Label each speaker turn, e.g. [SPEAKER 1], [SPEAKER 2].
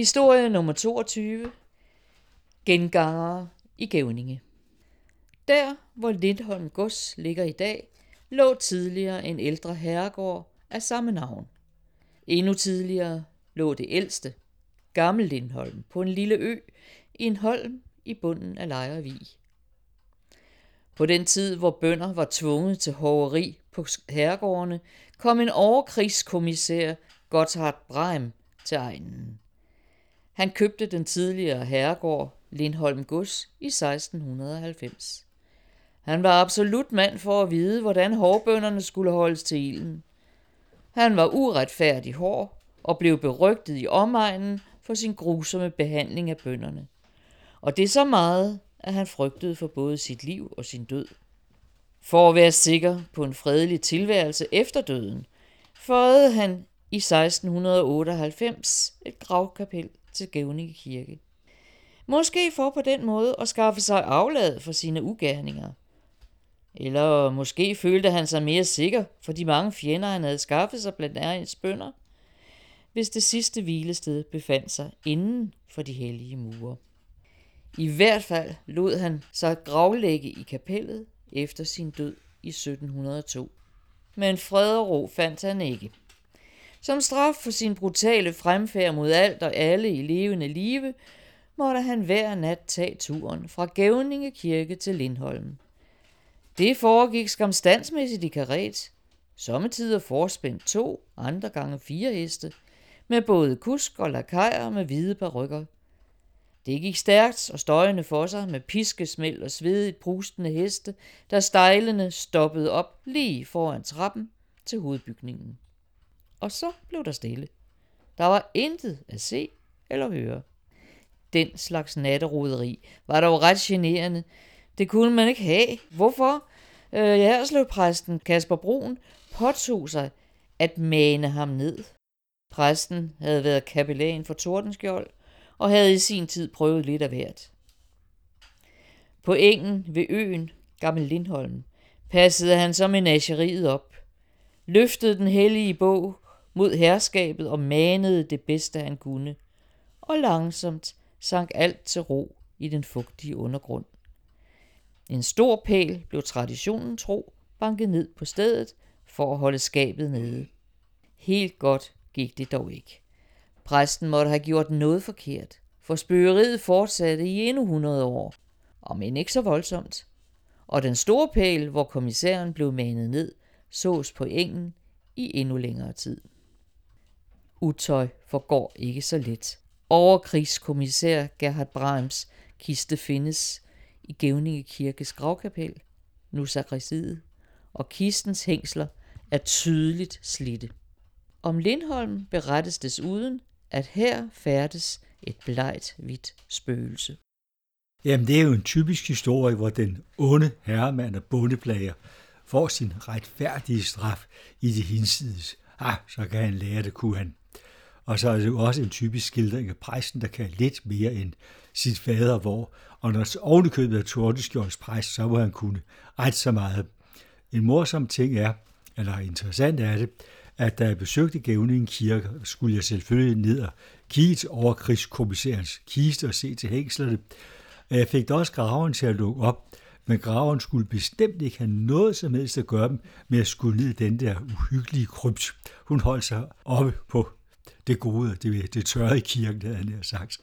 [SPEAKER 1] Historie nummer 22. Gengangere i Gævninge. Der, hvor Lindholm Gods ligger i dag, lå tidligere en ældre herregård af samme navn. Endnu tidligere lå det ældste, Gammel Lindholm, på en lille ø i en holm i bunden af Lejrevig. På den tid, hvor bønder var tvunget til hoveri på herregårdene, kom en overkrigskommissær, Gotthard Breim, til egnen. Han købte den tidligere herregård Lindholm Gods i 1690. Han var absolut mand for at vide, hvordan hårbønderne skulle holdes til ilden. Han var uretfærdig hård og blev berygtet i omegnen for sin grusomme behandling af bønderne. Og det er så meget, at han frygtede for både sit liv og sin død. For at være sikker på en fredelig tilværelse efter døden, føjede han i 1698 et gravkapel til Gævninge Kirke. Måske for på den måde at skaffe sig aflad for sine ugerninger. Eller måske følte han sig mere sikker for de mange fjender, han havde skaffet sig blandt ærens bønder, hvis det sidste hvilested befandt sig inden for de hellige mure. I hvert fald lod han sig gravlægge i kapellet efter sin død i 1702. Men fred og ro fandt han ikke. Som straf for sin brutale fremfærd mod alt og alle i levende live, måtte han hver nat tage turen fra Gævninge Kirke til Lindholm. Det foregik skamstandsmæssigt i karet, sommetider forspændt to, andre gange fire heste, med både kusk og lakajer med hvide parrykker. Det gik stærkt og støjende for sig med piskesmæld og svedigt brustende heste, der stejlende stoppede op lige foran trappen til hovedbygningen. Og så blev der stille. Der var intet at se eller høre. Den slags natteroderi var dog ret generende. Det kunne man ikke have. Hvorfor? Øh, præsten Kasper Brun påtog sig at mane ham ned. Præsten havde været kapellan for Tordenskjold og havde i sin tid prøvet lidt af hvert. På engen ved øen, Gammel Lindholm, passede han så menageriet op, løftede den hellige bog mod herskabet og manede det bedste han kunne, og langsomt sank alt til ro i den fugtige undergrund. En stor pæl blev traditionen tro banket ned på stedet for at holde skabet nede. Helt godt gik det dog ikke. Præsten måtte have gjort noget forkert, for spøgeriet fortsatte i endnu 100 år, om end ikke så voldsomt. Og den store pæl, hvor kommissæren blev manet ned, sås på engen i endnu længere tid. Utøj forgår ikke så let. Overkrigskommissær Gerhard Brahms kiste findes i Gævninge Kirkes gravkapel, nu sakristiet, og kistens hængsler er tydeligt slidte. Om Lindholm berettes desuden, at her færdes et blegt hvidt spøgelse.
[SPEAKER 2] Jamen, det er jo en typisk historie, hvor den onde herremand og bondeplager får sin retfærdige straf i det hinsides. Ah, så kan han lære det, kunne han. Og så er det jo også en typisk skildring af præsten, der kan lidt mere end sit fader, hvor, og når ovenikøbet er Tordeskjolds præst, så må han kunne ret så meget. En morsom ting er, eller interessant er det, at da jeg besøgte Gævningen Kirke, skulle jeg selvfølgelig ned og kigge over krigskommissærens kiste og se til hængslerne. Jeg fik da også graven til at lukke op, men graven skulle bestemt ikke have noget som helst at gøre med at skulle ned i den der uhyggelige krypt. Hun holdt sig oppe på det gode, det, det tørre i kirken, havde han sagt.